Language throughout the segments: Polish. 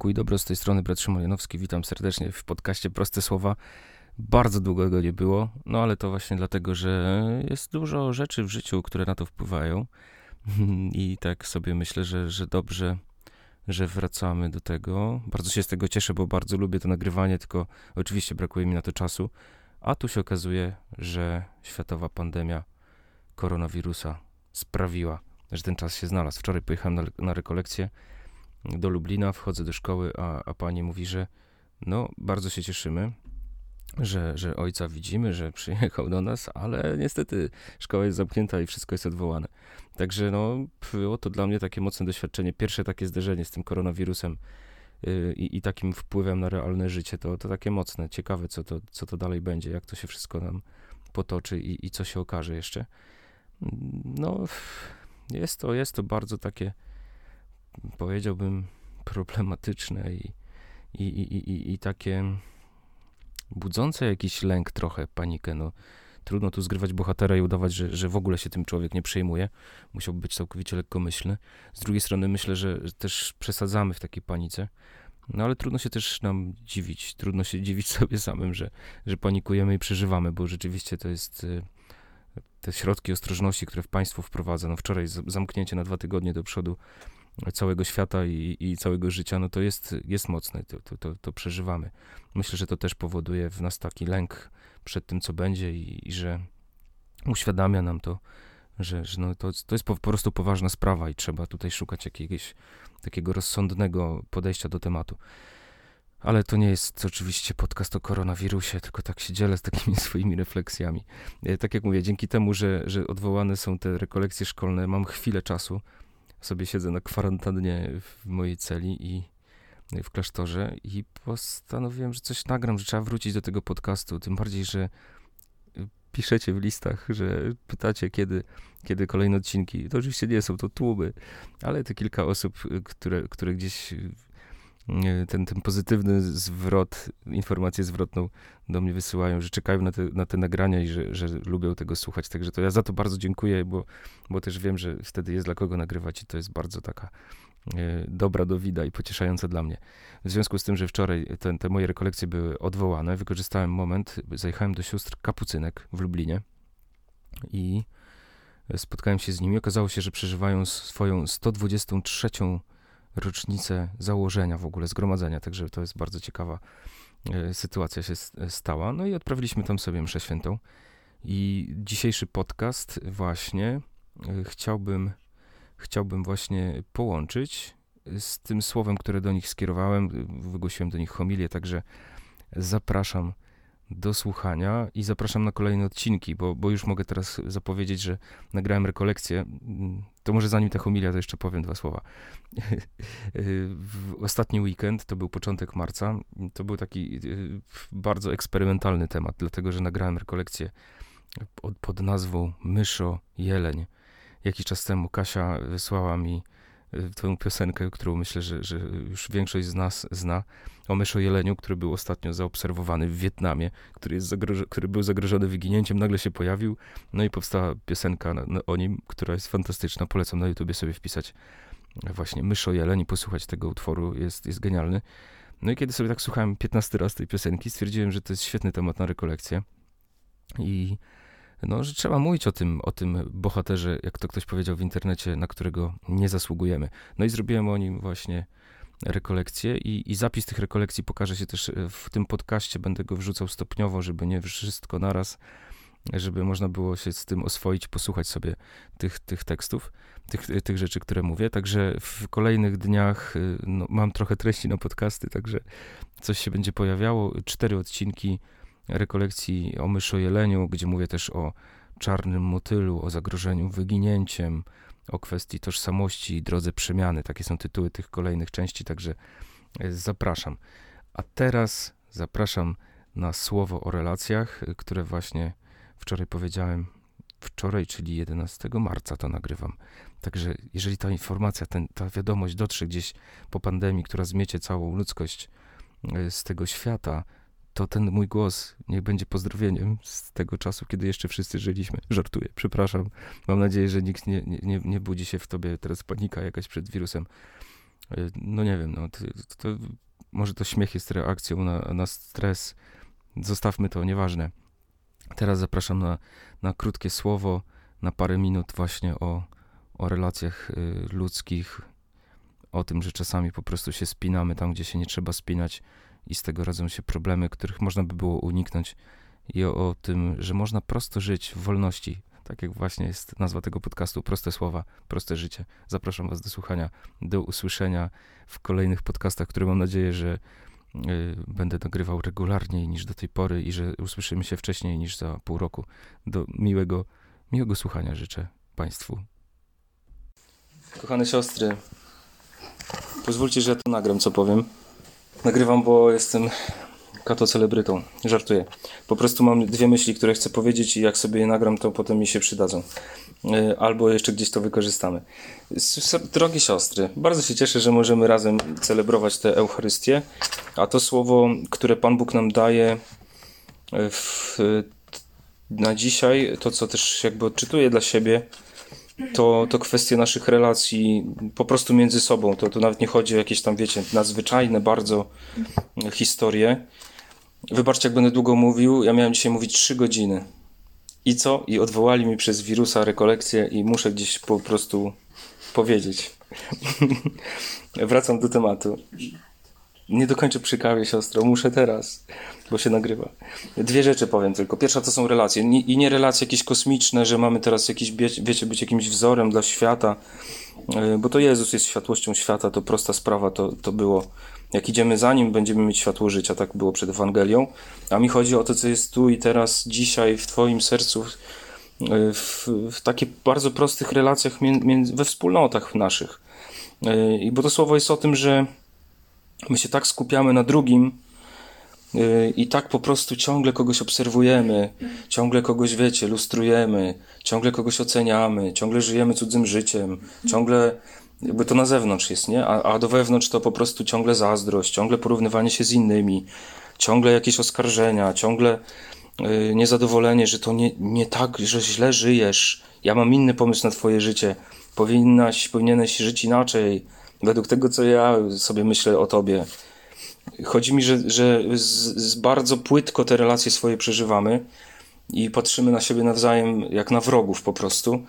Pokój dobro z tej strony, brat Szymon. Witam serdecznie w podcaście Proste Słowa. Bardzo długo go nie było, no ale to właśnie dlatego, że jest dużo rzeczy w życiu, które na to wpływają. I tak sobie myślę, że, że dobrze, że wracamy do tego. Bardzo się z tego cieszę, bo bardzo lubię to nagrywanie, tylko oczywiście brakuje mi na to czasu. A tu się okazuje, że światowa pandemia koronawirusa sprawiła, że ten czas się znalazł. Wczoraj pojechałem na, na rekolekcję do Lublina, wchodzę do szkoły, a, a pani mówi, że no, bardzo się cieszymy, że, że ojca widzimy, że przyjechał do nas, ale niestety szkoła jest zamknięta i wszystko jest odwołane. Także no, było to dla mnie takie mocne doświadczenie, pierwsze takie zderzenie z tym koronawirusem yy, i takim wpływem na realne życie, to, to takie mocne, ciekawe, co to, co to dalej będzie, jak to się wszystko nam potoczy i, i co się okaże jeszcze. No, jest to, jest to bardzo takie powiedziałbym, problematyczne i, i, i, i, i takie budzące jakiś lęk trochę, panikę. No, trudno tu zgrywać bohatera i udawać, że, że w ogóle się tym człowiek nie przejmuje. Musiałby być całkowicie lekkomyślny. Z drugiej strony myślę, że też przesadzamy w takiej panice. No ale trudno się też nam dziwić. Trudno się dziwić sobie samym, że, że panikujemy i przeżywamy, bo rzeczywiście to jest y, te środki ostrożności, które w państwo wprowadza. No wczoraj zamknięcie na dwa tygodnie do przodu całego świata i, i całego życia, no to jest, jest mocne, to, to, to, to, przeżywamy. Myślę, że to też powoduje w nas taki lęk przed tym, co będzie i, i że uświadamia nam to, że, że no to, to jest po, po, prostu poważna sprawa i trzeba tutaj szukać jakiegoś takiego rozsądnego podejścia do tematu. Ale to nie jest oczywiście podcast o koronawirusie, tylko tak się dzielę z takimi swoimi refleksjami. E, tak jak mówię, dzięki temu, że, że odwołane są te rekolekcje szkolne, mam chwilę czasu, sobie siedzę na kwarantannie w mojej celi i w klasztorze i postanowiłem, że coś nagram, że trzeba wrócić do tego podcastu, tym bardziej, że piszecie w listach, że pytacie, kiedy, kiedy kolejne odcinki. To oczywiście nie są to tłumy, ale te kilka osób, które, które gdzieś ten, ten pozytywny zwrot, informację zwrotną do mnie wysyłają, że czekają na te, na te nagrania i że, że lubią tego słuchać. Także to ja za to bardzo dziękuję, bo, bo też wiem, że wtedy jest dla kogo nagrywać i to jest bardzo taka e, dobra do wida i pocieszająca dla mnie. W związku z tym, że wczoraj te, te moje rekolekcje były odwołane, wykorzystałem moment, zajechałem do sióstr Kapucynek w Lublinie i spotkałem się z nimi. Okazało się, że przeżywają swoją 123 rocznicę założenia w ogóle zgromadzenia, także to jest bardzo ciekawa e, sytuacja się stała. No i odprawiliśmy tam sobie mszę świętą. I dzisiejszy podcast właśnie e, chciałbym, chciałbym właśnie połączyć z tym słowem, które do nich skierowałem. Wygłosiłem do nich homilię, także zapraszam do słuchania i zapraszam na kolejne odcinki, bo, bo już mogę teraz zapowiedzieć, że nagrałem rekolekcję. To może zanim ta homilia, to jeszcze powiem dwa słowa. w ostatni weekend, to był początek marca, to był taki y, bardzo eksperymentalny temat, dlatego że nagrałem rekolekcję pod, pod nazwą Myszo Jeleń. Jakiś czas temu Kasia wysłała mi Tę piosenkę, którą myślę, że, że już większość z nas zna, o myszojeleniu, który był ostatnio zaobserwowany w Wietnamie, który, jest który był zagrożony wyginięciem, nagle się pojawił, no i powstała piosenka na, na, o nim, która jest fantastyczna, polecam na YouTubie sobie wpisać właśnie myszojeleń i posłuchać tego utworu, jest, jest genialny. No i kiedy sobie tak słuchałem 15 raz tej piosenki, stwierdziłem, że to jest świetny temat na rekolekcję. I no, że trzeba mówić o tym, o tym bohaterze, jak to ktoś powiedział w internecie, na którego nie zasługujemy. No i zrobiłem o nim właśnie rekolekcje i, i zapis tych rekolekcji pokaże się też w tym podcaście. Będę go wrzucał stopniowo, żeby nie wszystko naraz, żeby można było się z tym oswoić, posłuchać sobie tych, tych tekstów, tych, tych rzeczy, które mówię. Także w kolejnych dniach no, mam trochę treści na podcasty, także coś się będzie pojawiało. Cztery odcinki rekolekcji o myszojeleniu, gdzie mówię też o czarnym motylu, o zagrożeniu wyginięciem, o kwestii tożsamości i drodze przemiany. Takie są tytuły tych kolejnych części, także e, zapraszam. A teraz zapraszam na słowo o relacjach, e, które właśnie wczoraj powiedziałem. Wczoraj, czyli 11 marca to nagrywam. Także jeżeli ta informacja, ten, ta wiadomość dotrze gdzieś po pandemii, która zmiecie całą ludzkość e, z tego świata, to ten mój głos niech będzie pozdrowieniem z tego czasu, kiedy jeszcze wszyscy żyliśmy. Żartuję, przepraszam. Mam nadzieję, że nikt nie, nie, nie budzi się w tobie teraz panika jakaś przed wirusem. no nie wiem, no, to, to, może to śmiech jest reakcją na, na stres. Zostawmy to, nieważne. Teraz zapraszam na, na krótkie słowo, na parę minut właśnie o, o relacjach y, ludzkich, o tym, że czasami po prostu się spinamy tam, gdzie się nie trzeba spinać i z tego rodzą się problemy, których można by było uniknąć i o, o tym, że można prosto żyć w wolności, tak jak właśnie jest nazwa tego podcastu, proste słowa, proste życie. Zapraszam Was do słuchania, do usłyszenia w kolejnych podcastach, które mam nadzieję, że y, będę nagrywał regularniej niż do tej pory i że usłyszymy się wcześniej niż za pół roku. Do miłego, miłego słuchania życzę Państwu. Kochane siostry, pozwólcie, że ja to nagram, co powiem. Nagrywam, bo jestem kato celebrytą. Żartuję. Po prostu mam dwie myśli, które chcę powiedzieć i jak sobie je nagram, to potem mi się przydadzą. E, albo jeszcze gdzieś to wykorzystamy. Drogie siostry, bardzo się cieszę, że możemy razem celebrować tę Eucharystię, a to słowo, które Pan Bóg nam daje e, w, na dzisiaj, to co też jakby odczytuję dla siebie, to, to kwestie naszych relacji po prostu między sobą. To, to nawet nie chodzi o jakieś tam, wiecie, nadzwyczajne bardzo historie. Wybaczcie, jak będę długo mówił. Ja miałem dzisiaj mówić 3 godziny. I co? I odwołali mi przez wirusa rekolekcję i muszę gdzieś po prostu powiedzieć. Wracam do tematu. Nie dokończę przy kawie, siostro. Muszę teraz, bo się nagrywa. Dwie rzeczy powiem tylko. Pierwsza to są relacje. I nie relacje jakieś kosmiczne, że mamy teraz jakiś, wiecie, być jakimś wzorem dla świata, e, bo to Jezus jest światłością świata, to prosta sprawa to, to było. Jak idziemy za Nim, będziemy mieć światło życia, tak było przed Ewangelią. A mi chodzi o to, co jest tu i teraz, dzisiaj, w Twoim sercu, e, w, w takich bardzo prostych relacjach między, we wspólnotach naszych. E, I bo to słowo jest o tym, że My się tak skupiamy na drugim yy, i tak po prostu ciągle kogoś obserwujemy, ciągle kogoś, wiecie, lustrujemy, ciągle kogoś oceniamy, ciągle żyjemy cudzym życiem, ciągle jakby to na zewnątrz jest, nie? A, a do wewnątrz to po prostu ciągle zazdrość, ciągle porównywanie się z innymi, ciągle jakieś oskarżenia, ciągle yy, niezadowolenie, że to nie, nie tak, że źle żyjesz. Ja mam inny pomysł na twoje życie. Powinnaś, powinieneś żyć inaczej według tego, co ja sobie myślę o tobie. Chodzi mi, że, że z, z bardzo płytko te relacje swoje przeżywamy i patrzymy na siebie nawzajem jak na wrogów po prostu.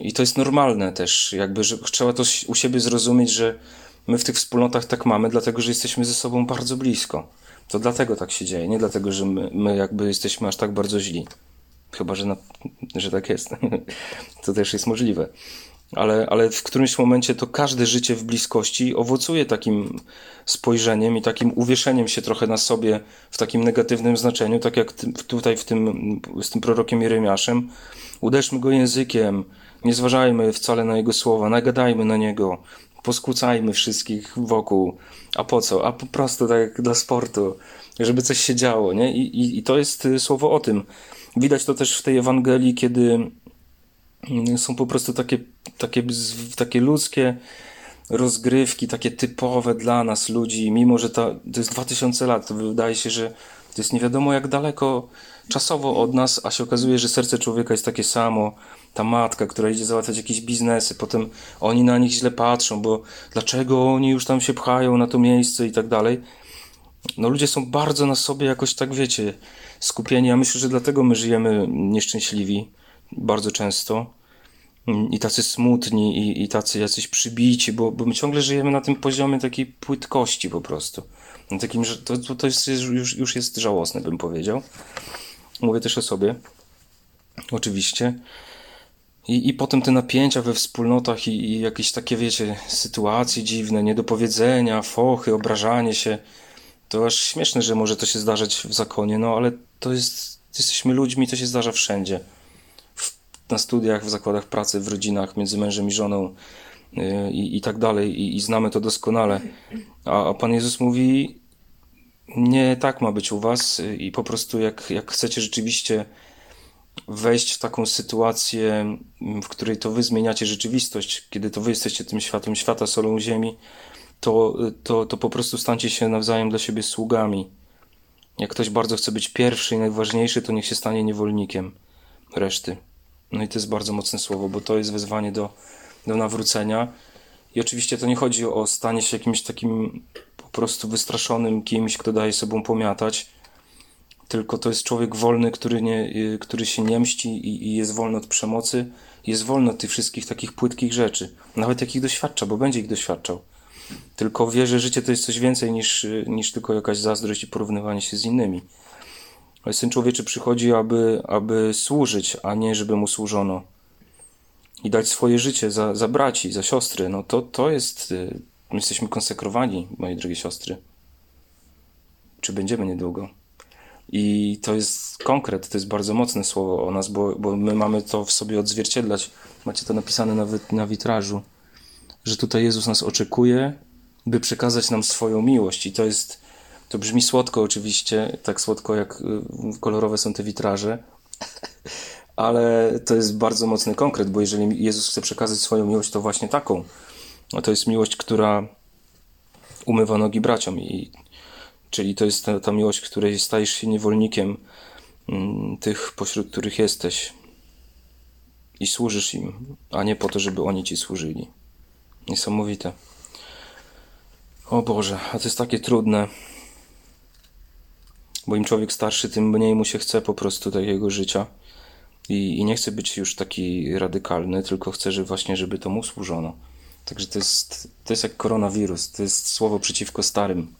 I to jest normalne też, jakby, że trzeba to u siebie zrozumieć, że my w tych wspólnotach tak mamy, dlatego że jesteśmy ze sobą bardzo blisko. To dlatego tak się dzieje, nie dlatego, że my, my jakby jesteśmy aż tak bardzo źli. Chyba, że, na, że tak jest. to też jest możliwe ale, ale w którymś momencie to każde życie w bliskości owocuje takim spojrzeniem i takim uwieszeniem się trochę na sobie w takim negatywnym znaczeniu, tak jak tutaj w tym, z tym prorokiem Jeremiaszem. Uderzmy go językiem, nie zważajmy wcale na jego słowa, nagadajmy na niego, poskłócajmy wszystkich wokół. A po co? A po prostu tak jak dla sportu, żeby coś się działo, nie? I, i, i to jest y, słowo o tym. Widać to też w tej Ewangelii, kiedy są po prostu takie, takie, takie ludzkie rozgrywki, takie typowe dla nas ludzi, mimo że to, to jest 2000 lat, to wydaje się, że to jest nie wiadomo jak daleko czasowo od nas, a się okazuje, że serce człowieka jest takie samo. Ta matka, która idzie załatwiać jakieś biznesy, potem oni na nich źle patrzą, bo dlaczego oni już tam się pchają na to miejsce i tak dalej. No ludzie są bardzo na sobie jakoś tak, wiecie, skupieni. Ja myślę, że dlatego my żyjemy nieszczęśliwi bardzo często i tacy smutni i, i tacy jacyś przybici, bo, bo my ciągle żyjemy na tym poziomie takiej płytkości po prostu. Na takim, że to, to jest, już, już jest żałosne, bym powiedział. Mówię też o sobie. Oczywiście. I, I potem te napięcia we wspólnotach i, i jakieś takie, wiecie, sytuacje dziwne, niedopowiedzenia, fochy, obrażanie się. To aż śmieszne, że może to się zdarzać w zakonie, no ale to jest, jesteśmy ludźmi, to się zdarza wszędzie na studiach, w zakładach pracy, w rodzinach, między mężem i żoną y, i, i tak dalej, i, i znamy to doskonale. A, a Pan Jezus mówi, nie tak ma być u Was i po prostu jak, jak chcecie rzeczywiście wejść w taką sytuację, w której to Wy zmieniacie rzeczywistość, kiedy to Wy jesteście tym światłem świata, solą ziemi, to, to, to po prostu stańcie się nawzajem dla siebie sługami. Jak ktoś bardzo chce być pierwszy i najważniejszy, to niech się stanie niewolnikiem reszty. No i to jest bardzo mocne słowo, bo to jest wezwanie do, do nawrócenia I oczywiście to nie chodzi o stanie się jakimś takim po prostu wystraszonym kimś, kto daje sobą pomiatać, tylko to jest człowiek wolny, który, nie, y, który się nie mści i, i jest wolny od przemocy, jest wolny od tych wszystkich takich płytkich rzeczy, nawet jakich doświadcza, bo będzie ich doświadczał. Tylko wie, że życie to jest coś więcej niż, y, niż tylko jakaś zazdrość i porównywanie się z innymi. Ale Syn Człowieczy przychodzi, aby, aby służyć, a nie żeby mu służono. I dać swoje życie za, za braci, za siostry. No to, to jest. y, My jesteśmy konsekrowani, moje drogie siostry. Czy będziemy niedługo? I to jest konkret, to jest bardzo mocne słowo o nas, bo, bo my mamy to w sobie odzwierciedlać. Macie to napisane na, wy, na witrażu, że tutaj Jezus nas oczekuje, by przekazać nam swoją miłość. I to jest, to brzmi słodko oczywiście, tak słodko jak y, kolorowe są te witraże, ale to jest bardzo mocny konkret, bo jeżeli Jezus chce przekazać swoją miłość, to właśnie taką. A to jest miłość, która umywa nogi braciom i Czyli to jest ta, ta miłość, której stajesz się niewolnikiem mm, tych, pośród których jesteś i służysz im, a nie po to, żeby oni ci służyli. Niesamowite. O Boże, a to jest takie trudne. Bo im człowiek starszy, tym mniej mu się chce po prostu takiego życia. I, I nie chce być już taki radykalny, tylko chce, że właśnie, żeby to mu służono. Także to jest, to jest jak koronawirus, to jest słowo przeciwko starym.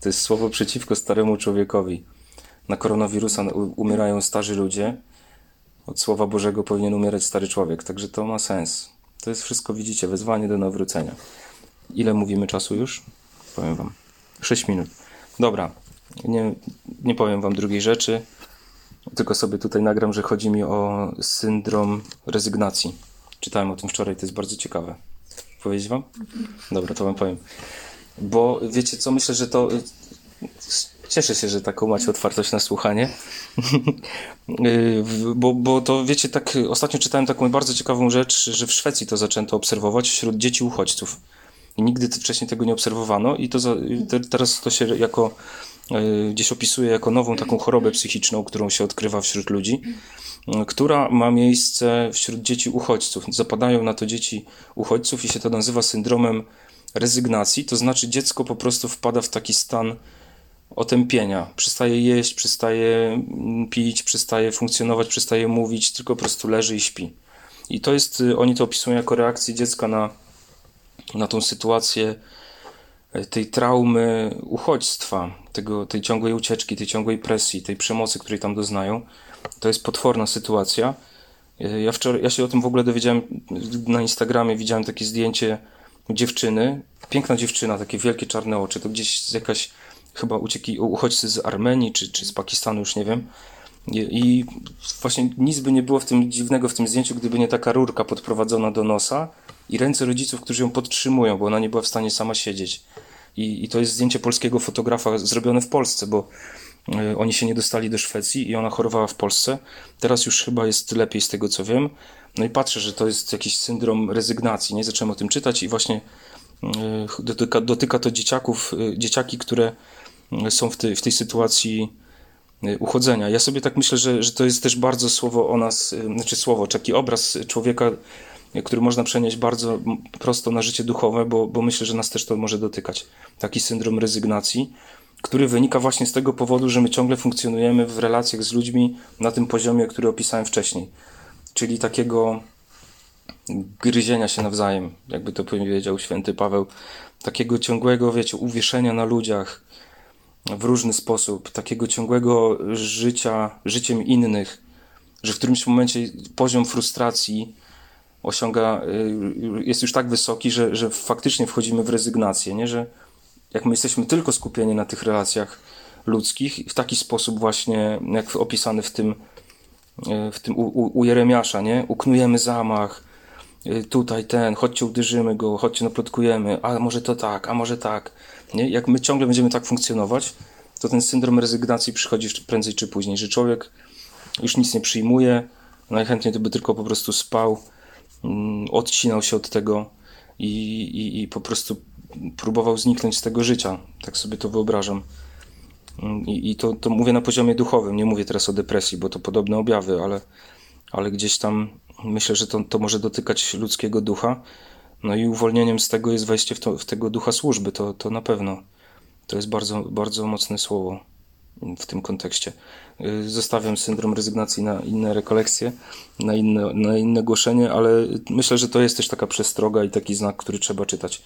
To jest słowo przeciwko staremu człowiekowi. Na koronawirusa umierają starzy ludzie. Od słowa Bożego powinien umierać stary człowiek. Także to ma sens. To jest wszystko, widzicie, wezwanie do nawrócenia. Ile mówimy czasu już? Powiem wam. 6 minut. Dobra. Nie, nie powiem wam drugiej rzeczy. Tylko sobie tutaj nagram, że chodzi mi o syndrom rezygnacji. Czytałem o tym wczoraj, to jest bardzo ciekawe. Powiedzieć wam? Dobra, to wam powiem. Bo wiecie co, myślę, że to. Cieszę się, że taką macie otwartość na słuchanie. bo, bo to wiecie, tak ostatnio czytałem taką bardzo ciekawą rzecz, że w Szwecji to zaczęto obserwować wśród dzieci uchodźców. I nigdy wcześniej tego nie obserwowano, i to za, te, teraz to się jako y, gdzieś opisuje jako nową taką chorobę psychiczną, którą się odkrywa wśród ludzi, y, która ma miejsce wśród dzieci uchodźców. Zapadają na to dzieci uchodźców i się to nazywa syndromem rezygnacji, to znaczy dziecko po prostu wpada w taki stan otępienia. Przestaje jeść, przestaje mm, pić, przestaje funkcjonować, przestaje mówić, tylko po prostu leży i śpi. I to jest, y, oni to opisują jako reakcję dziecka na, na tą sytuację tej traumy uchodźstwa, tego, tej ciągłej ucieczki, tej ciągłej presji, tej przemocy, której tam doznają. To jest potworna sytuacja. Ja, wczoraj, ja się o tym w ogóle dowiedziałem na Instagramie, widziałem takie zdjęcie dziewczyny, piękna dziewczyna, takie wielkie czarne oczy, to gdzieś z jakaś chyba ucieki uchodźcy z Armenii czy, czy z Pakistanu, już nie wiem. I, I właśnie nic by nie było w tym dziwnego w tym zdjęciu, gdyby nie taka rurka podprowadzona do nosa i ręce rodziców, którzy ją podtrzymują, bo ona nie była w stanie sama siedzieć. I, i to jest zdjęcie polskiego fotografa zrobione w Polsce, bo y, oni się nie dostali do Szwecji i ona chorowała w Polsce. Teraz już chyba jest lepiej z tego co wiem. No i patrzę, że to jest jakiś syndrom rezygnacji. Nie zacząłem o tym czytać i właśnie e, dotyka, dotyka to dzieciaków, e, dzieciaki, które e, są w tej, w tej sytuacji uchodzenia. Ja sobie tak myślę, że, że to jest też bardzo słowo o nas, znaczy słowo, taki obraz człowieka, który można przenieść bardzo prosto na życie duchowe, bo, bo myślę, że nas też to może dotykać. Taki syndrom rezygnacji, który wynika właśnie z tego powodu, że my ciągle funkcjonujemy w relacjach z ludźmi na tym poziomie, który opisałem wcześniej. Czyli takiego gryzienia się nawzajem, jakby to powiedział święty Paweł, takiego ciągłego, wiecie, uwieszenia na ludziach w różny sposób, takiego ciągłego życia, życiem innych, że w którymś momencie poziom frustracji osiąga, y, jest już tak wysoki, że, że faktycznie wchodzimy w rezygnację, nie? że jak my jesteśmy tylko skupieni na tych relacjach ludzkich, w taki sposób właśnie, jak opisany w tym E, w tym u, u, u Jeremiasza, nie? Uknujemy zamach, e, tutaj ten, chodźcie uderzymy go, chodźcie naplotkujemy, a może to tak, a może tak. Nie? Jak my ciągle będziemy tak funkcjonować, to ten syndrom rezygnacji przychodzi prędzej czy później, że człowiek już nic nie przyjmuje, najchętniej to by tylko po prostu spał, odcinał się od tego i, i, i po prostu próbował zniknąć z tego życia. Tak sobie to wyobrażam. I, i to, to mówię na poziomie duchowym, nie mówię teraz o depresji, bo to podobne objawy, ale, ale gdzieś tam myślę, że to, to może dotykać ludzkiego ducha. No i uwolnieniem z tego jest wejście w, to, w tego ducha służby, to, to na pewno. To jest bardzo, bardzo mocne słowo w tym kontekście. Y, zostawiam syndrom rezygnacji na inne rekolekcje, na inne, na inne głoszenie, ale myślę, że to jest też taka przestroga i taki znak, który trzeba czytać.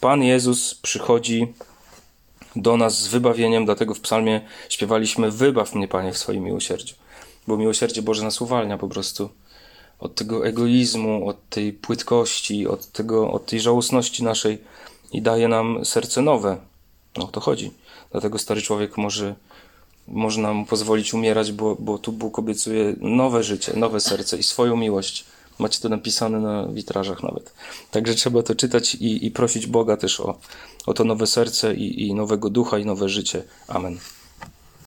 Pan Jezus przychodzi do nas z wybawieniem, dlatego w psalmie śpiewaliśmy Wybaw mnie, Panie, w swoim miłosierdziu. Bo miłosierdzie Boże nas uwalnia po prostu od tego egoizmu, od tej płytkości, od, tego, od tej żałosności naszej i daje nam serce nowe. No o to chodzi. Dlatego stary człowiek może można mu pozwolić umierać, bo, bo tu Bóg obiecuje nowe życie, nowe serce i swoją miłość. Macie to napisane na witrażach nawet. Także trzeba to czytać i, i prosić Boga też o, o to nowe serce i, i nowego ducha i nowe życie. Amen.